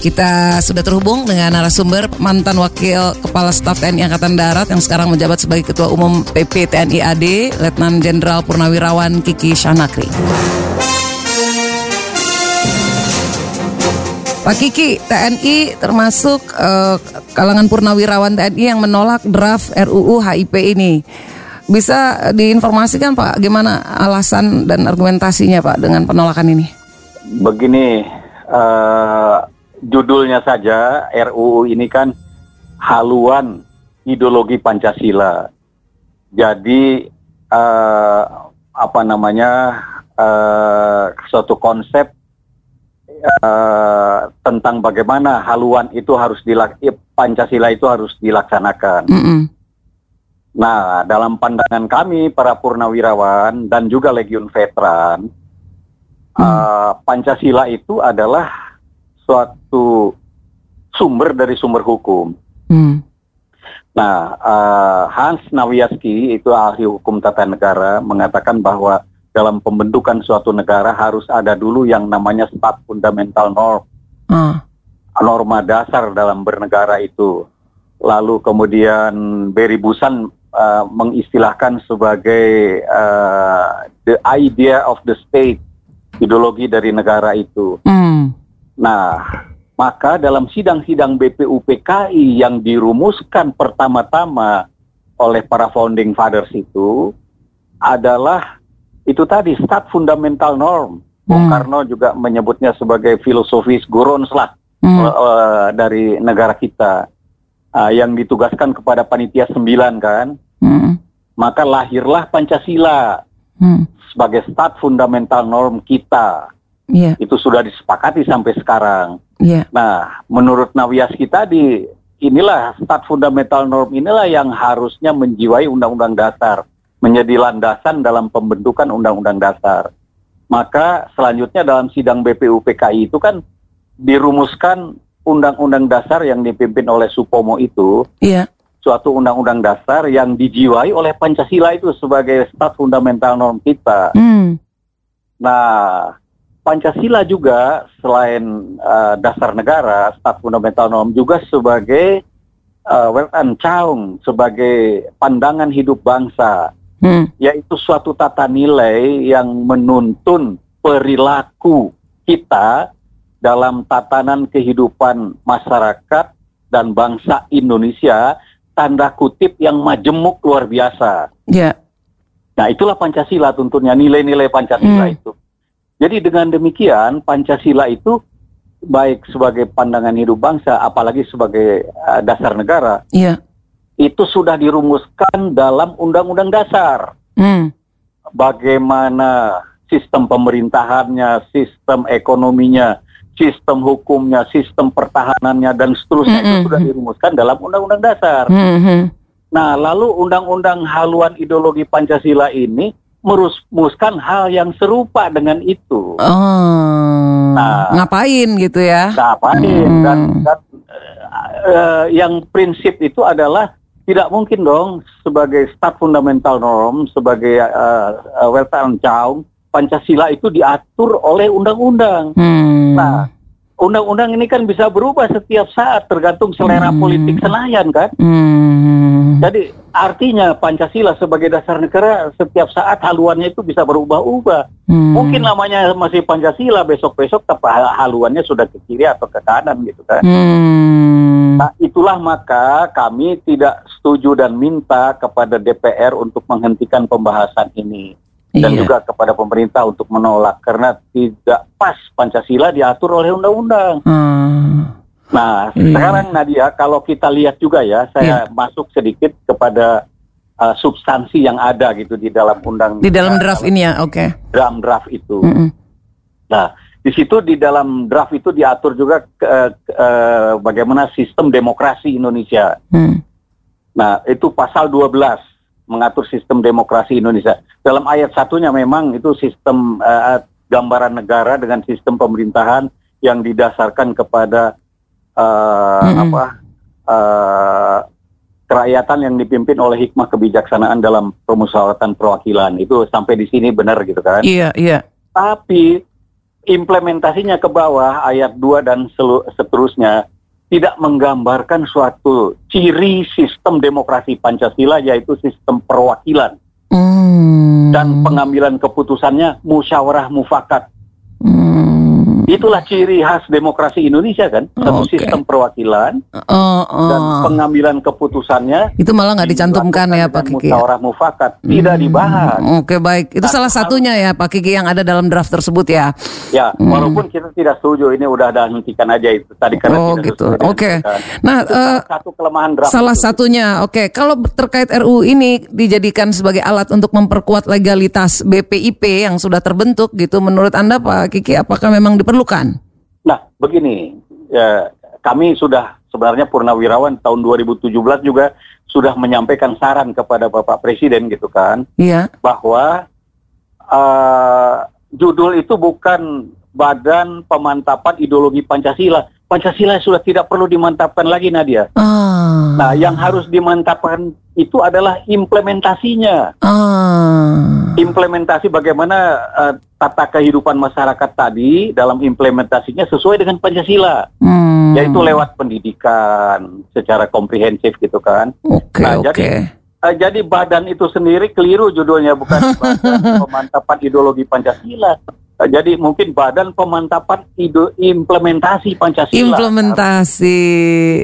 Kita sudah terhubung dengan narasumber mantan Wakil Kepala Staf TNI Angkatan Darat yang sekarang menjabat sebagai Ketua Umum PP TNI AD, Letnan Jenderal Purnawirawan Kiki Shanakri. Pak Kiki, TNI termasuk uh, kalangan purnawirawan TNI yang menolak draft RUU HIP ini. Bisa diinformasikan Pak, gimana alasan dan argumentasinya Pak dengan penolakan ini? Begini, uh, judulnya saja RUU ini kan haluan ideologi Pancasila. Jadi uh, apa namanya uh, suatu konsep uh, tentang bagaimana haluan itu harus dilak Pancasila itu harus dilaksanakan. Mm -hmm. Nah, dalam pandangan kami para purnawirawan dan juga legiun veteran, mm. uh, Pancasila itu adalah suatu sumber dari sumber hukum. Hmm. Nah, uh, Hans Nawiaski itu ahli hukum tata negara mengatakan bahwa dalam pembentukan suatu negara harus ada dulu yang namanya stat fundamental norm, hmm. norma dasar dalam bernegara itu. Lalu kemudian Berry Busan uh, mengistilahkan sebagai uh, the idea of the state, ideologi dari negara itu. Hmm. Nah, maka dalam sidang-sidang BPUPKI yang dirumuskan pertama-tama oleh para founding fathers itu adalah itu tadi stat fundamental norm. Bung hmm. Karno juga menyebutnya sebagai filosofis gurons lah hmm. uh, dari negara kita uh, yang ditugaskan kepada panitia sembilan kan. Hmm. Maka lahirlah Pancasila hmm. sebagai stat fundamental norm kita Yeah. Itu sudah disepakati sampai sekarang. Yeah. Nah, menurut Nawiaski tadi, inilah stat fundamental norm inilah yang harusnya menjiwai undang-undang dasar, menjadi landasan dalam pembentukan undang-undang dasar. Maka selanjutnya dalam sidang BPUPKI itu kan dirumuskan undang-undang dasar yang dipimpin oleh Supomo itu. Yeah. Suatu undang-undang dasar yang dijiwai oleh Pancasila itu sebagai stat fundamental norm kita. Mm. Nah, Pancasila juga selain uh, dasar negara, stat fundamental norm juga sebagai uh, caung, sebagai pandangan hidup bangsa, hmm. yaitu suatu tata nilai yang menuntun perilaku kita dalam tatanan kehidupan masyarakat dan bangsa Indonesia tanda kutip yang majemuk luar biasa. Yeah. Nah itulah Pancasila tentunya nilai-nilai Pancasila hmm. itu. Jadi dengan demikian Pancasila itu baik sebagai pandangan hidup bangsa, apalagi sebagai uh, dasar negara, yeah. itu sudah dirumuskan dalam Undang-Undang Dasar. Mm. Bagaimana sistem pemerintahannya, sistem ekonominya, sistem hukumnya, sistem pertahanannya dan seterusnya mm -hmm. itu sudah dirumuskan dalam Undang-Undang Dasar. Mm -hmm. Nah, lalu Undang-Undang haluan ideologi Pancasila ini merumuskan hal yang serupa dengan itu. Oh, nah, ngapain gitu ya? Ngapain hmm. dan, dan uh, yang prinsip itu adalah tidak mungkin dong sebagai stat fundamental norm sebagai uh, uh, welfare caum Pancasila itu diatur oleh undang-undang. Hmm. Nah, undang-undang ini kan bisa berubah setiap saat tergantung selera hmm. politik Senayan kan. Hmm. Jadi artinya Pancasila sebagai dasar negara setiap saat haluannya itu bisa berubah-ubah. Hmm. Mungkin namanya masih Pancasila besok-besok tapi haluannya sudah ke kiri atau ke kanan gitu kan. Hmm. Nah itulah maka kami tidak setuju dan minta kepada DPR untuk menghentikan pembahasan ini dan iya. juga kepada pemerintah untuk menolak karena tidak pas Pancasila diatur oleh undang-undang. Hmm. Nah, iya. sekarang Nadia kalau kita lihat juga ya, saya iya. masuk sedikit kepada uh, substansi yang ada gitu di dalam undang di dalam draft ini ya, oke. Okay. Dalam draft itu. Mm -hmm. Nah, di situ di dalam draft itu diatur juga ke, uh, bagaimana sistem demokrasi Indonesia. Mm. Nah, itu pasal 12 mengatur sistem demokrasi Indonesia. Dalam ayat satunya memang itu sistem uh, gambaran negara dengan sistem pemerintahan yang didasarkan kepada uh, mm -hmm. apa uh, kerakyatan yang dipimpin oleh hikmah kebijaksanaan dalam permusyawaratan perwakilan itu sampai di sini benar gitu kan? Iya iya. Tapi implementasinya ke bawah ayat 2 dan seterusnya tidak menggambarkan suatu ciri sistem demokrasi Pancasila yaitu sistem perwakilan hmm. dan pengambilan keputusannya musyawarah mufakat. Itulah ciri khas demokrasi Indonesia kan, satu okay. sistem perwakilan uh, uh. dan pengambilan keputusannya. Itu malah nggak dicantumkan ya Pak Kiki. Musyawarah mufakat hmm. tidak dibahas. Oke okay, baik, itu nah, salah satunya ya Pak Kiki yang ada dalam draft tersebut ya. Ya, hmm. walaupun kita tidak setuju ini udah ada hentikan aja itu tadi karena oh, gitu. Oke. Okay. Nah, uh, satu kelemahan draft. Salah itu. satunya, oke, okay. kalau terkait RU ini dijadikan sebagai alat untuk memperkuat legalitas BPIP yang sudah terbentuk gitu, menurut anda Pak Kiki, apakah memang diperlukan? Diperlukan? Nah, begini, ya, kami sudah sebenarnya Purnawirawan tahun 2017 juga sudah menyampaikan saran kepada Bapak Presiden gitu kan, iya. bahwa uh, judul itu bukan Badan Pemantapan Ideologi Pancasila. Pancasila sudah tidak perlu dimantapkan lagi Nadia. Ah. Nah, yang harus dimantapkan itu adalah implementasinya. Ah. Implementasi bagaimana uh, tata kehidupan masyarakat tadi dalam implementasinya sesuai dengan Pancasila. Hmm. Yaitu lewat pendidikan secara komprehensif gitu kan. Oke, okay, nah, oke. Okay. Uh, jadi badan itu sendiri keliru judulnya bukan pemantapan ideologi Pancasila. Eh, jadi mungkin badan pemantapan ide implementasi Pancasila. Implementasi.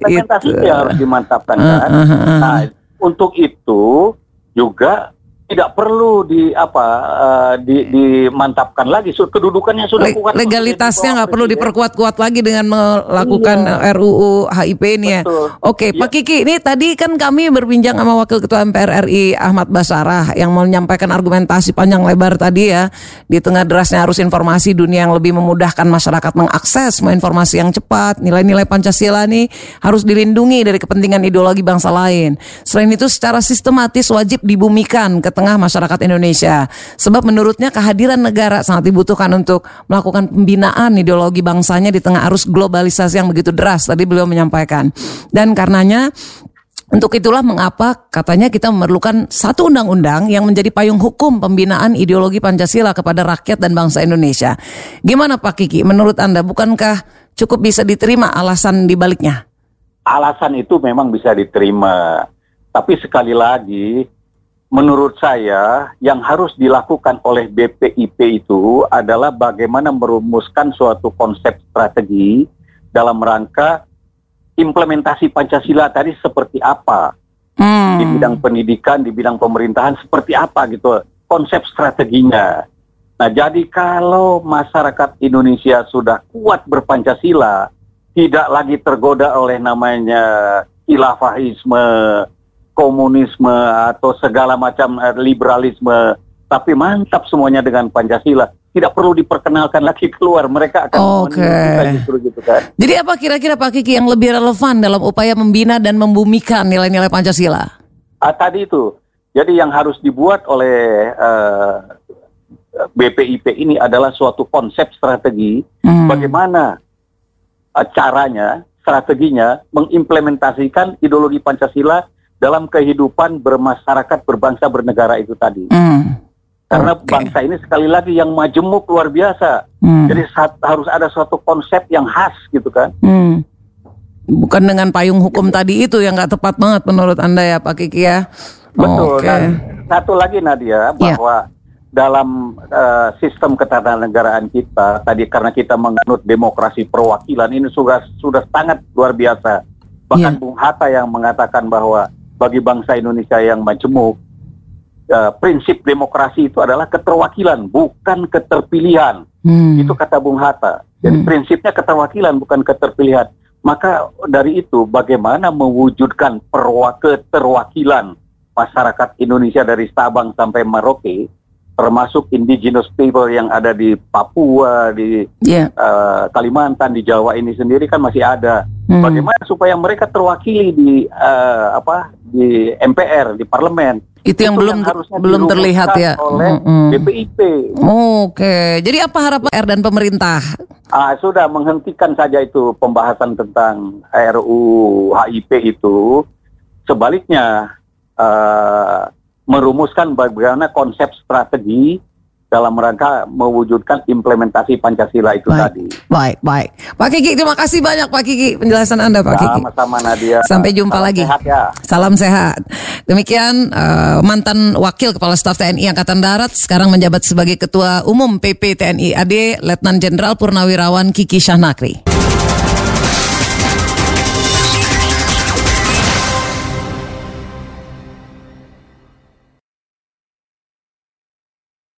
Implementasi itu. harus dimantapkan uh, kan. Uh, uh, uh. Nah, untuk itu juga tidak perlu di apa uh, di dimantapkan lagi. Kedudukannya sudah Le kuat. legalitasnya nggak perlu diperkuat-kuat lagi dengan melakukan iya. RUU HIP ini ya. Oke ya. Pak Kiki ini tadi kan kami berbincang sama Wakil Ketua MPR RI Ahmad Basarah yang menyampaikan argumentasi panjang lebar tadi ya. Di tengah derasnya harus informasi dunia yang lebih memudahkan masyarakat mengakses informasi yang cepat. Nilai-nilai Pancasila nih harus dilindungi dari kepentingan ideologi bangsa lain. Selain itu secara sistematis wajib dibumikan ke tengah masyarakat Indonesia. Sebab menurutnya kehadiran negara sangat dibutuhkan untuk melakukan pembinaan ideologi bangsanya di tengah arus globalisasi yang begitu deras. Tadi beliau menyampaikan. Dan karenanya untuk itulah mengapa katanya kita memerlukan satu undang-undang yang menjadi payung hukum pembinaan ideologi Pancasila kepada rakyat dan bangsa Indonesia. Gimana Pak Kiki, menurut Anda bukankah cukup bisa diterima alasan dibaliknya? Alasan itu memang bisa diterima. Tapi sekali lagi menurut saya yang harus dilakukan oleh BPIP itu adalah bagaimana merumuskan suatu konsep strategi dalam rangka implementasi Pancasila tadi seperti apa hmm. di bidang pendidikan, di bidang pemerintahan seperti apa gitu konsep strateginya. Nah jadi kalau masyarakat Indonesia sudah kuat berpancasila, tidak lagi tergoda oleh namanya khilafahisme, komunisme atau segala macam eh, liberalisme, tapi mantap semuanya dengan Pancasila. Tidak perlu diperkenalkan lagi keluar, mereka akan okay. justru gitu kan. Jadi apa kira-kira Pak Kiki yang lebih relevan dalam upaya membina dan membumikan nilai-nilai Pancasila? Ah, tadi itu, jadi yang harus dibuat oleh uh, eh, BPIP ini adalah suatu konsep strategi hmm. bagaimana uh, caranya, strateginya mengimplementasikan ideologi Pancasila dalam kehidupan bermasyarakat, berbangsa, bernegara itu tadi. Mm. Karena okay. bangsa ini sekali lagi yang majemuk luar biasa. Mm. Jadi saat, harus ada suatu konsep yang khas gitu kan. Mm. Bukan dengan payung hukum tadi itu yang nggak tepat banget menurut anda ya Pak Kiki ya. Betul. Okay. Dan satu lagi Nadia ya. bahwa yeah. dalam uh, sistem ketatanegaraan kita tadi karena kita menganut demokrasi perwakilan ini sudah sudah sangat luar biasa. Bahkan yeah. Bung Hatta yang mengatakan bahwa bagi bangsa Indonesia yang majemuk, uh, prinsip demokrasi itu adalah keterwakilan, bukan keterpilihan. Hmm. Itu kata Bung Hatta. Jadi hmm. prinsipnya keterwakilan, bukan keterpilihan. Maka dari itu, bagaimana mewujudkan perwa keterwakilan masyarakat Indonesia dari Sabang sampai Merauke, termasuk indigenous people yang ada di Papua, di yeah. Iya. uh, Kalimantan, di Jawa ini sendiri kan masih ada. Hmm. Bagaimana supaya mereka terwakili di uh, apa di MPR, di parlemen. Itu, yang belum yang belum terlihat ya oleh hmm. BPIP. Oke, jadi apa harapan R dan pemerintah? Ah, sudah menghentikan saja itu pembahasan tentang RUU HIP itu. Sebaliknya uh, merumuskan bagaimana konsep strategi dalam rangka mewujudkan implementasi Pancasila itu baik, tadi. Baik, baik. Pak Kiki, terima kasih banyak Pak Kiki penjelasan Anda Pak Kiki. Sama-sama Nadia. Sampai jumpa Salam lagi. Sehat ya. Salam sehat. Demikian uh, mantan Wakil Kepala Staf TNI Angkatan Darat sekarang menjabat sebagai Ketua Umum PP TNI AD Letnan Jenderal Purnawirawan Kiki Syahnakri.